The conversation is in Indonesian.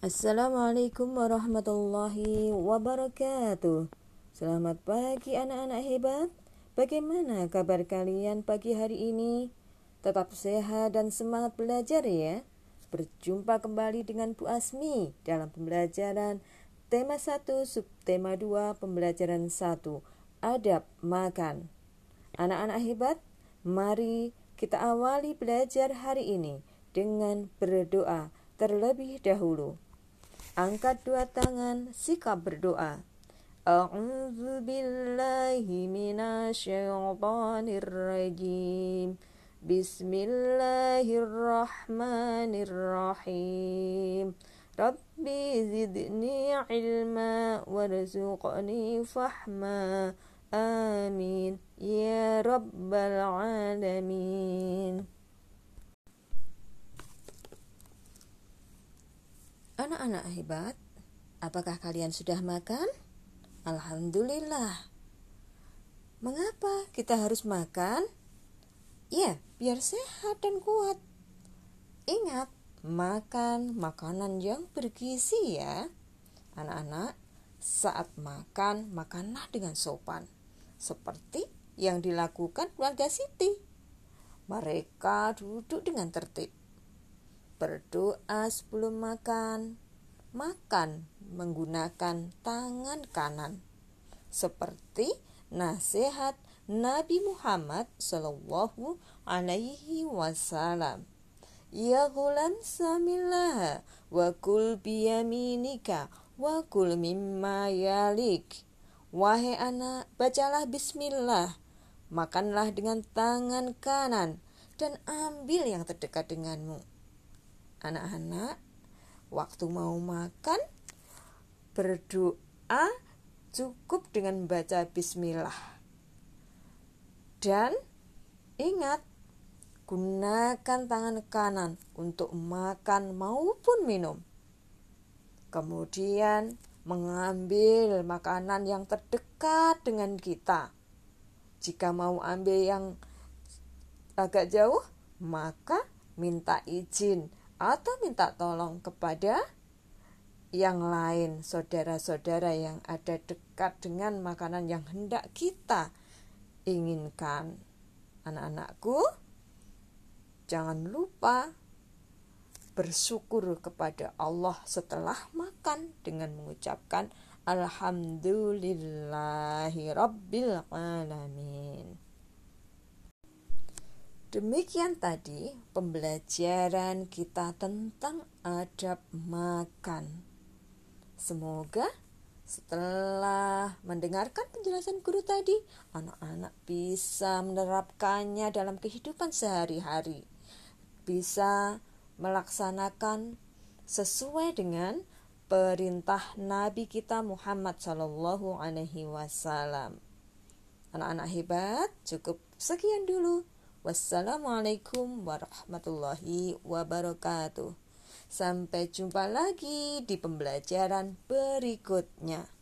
Assalamualaikum warahmatullahi wabarakatuh. Selamat pagi anak-anak hebat. Bagaimana kabar kalian pagi hari ini? Tetap sehat dan semangat belajar ya. Berjumpa kembali dengan Bu Asmi dalam pembelajaran tema 1 subtema 2 pembelajaran 1 adab makan. Anak-anak hebat, mari kita awali belajar hari ini dengan berdoa terlebih dahulu. Angkat dua tangan, sikap berdoa. A'udzu billahi minasyaitonir rajim. Bismillahirrahmanirrahim. Rabbi zidni ilma warzuqni fahma. Amin. Ya Rabbal Alamin. Anak-anak hebat, apakah kalian sudah makan? Alhamdulillah. Mengapa kita harus makan? Ya, biar sehat dan kuat. Ingat, makan makanan yang bergizi ya. Anak-anak, saat makan, makanlah dengan sopan. Seperti yang dilakukan keluarga Siti. Mereka duduk dengan tertib berdoa sebelum makan, makan menggunakan tangan kanan, seperti nasihat Nabi Muhammad Shallallahu Alaihi Wasallam. Ya gulam samillah wa kul biyaminika wa kul mimma yalik. Wahai anak, bacalah bismillah. Makanlah dengan tangan kanan dan ambil yang terdekat denganmu anak-anak waktu mau makan berdoa cukup dengan baca bismillah. Dan ingat gunakan tangan kanan untuk makan maupun minum. Kemudian mengambil makanan yang terdekat dengan kita. Jika mau ambil yang agak jauh maka minta izin atau minta tolong kepada yang lain, saudara-saudara yang ada dekat dengan makanan yang hendak kita inginkan. Anak-anakku, jangan lupa bersyukur kepada Allah setelah makan dengan mengucapkan Alhamdulillahi Alamin. Demikian tadi pembelajaran kita tentang adab makan. Semoga setelah mendengarkan penjelasan guru tadi, anak-anak bisa menerapkannya dalam kehidupan sehari-hari. Bisa melaksanakan sesuai dengan perintah Nabi kita Muhammad Shallallahu Alaihi Wasallam. Anak-anak hebat, cukup sekian dulu. Wassalamualaikum warahmatullahi wabarakatuh. Sampai jumpa lagi di pembelajaran berikutnya.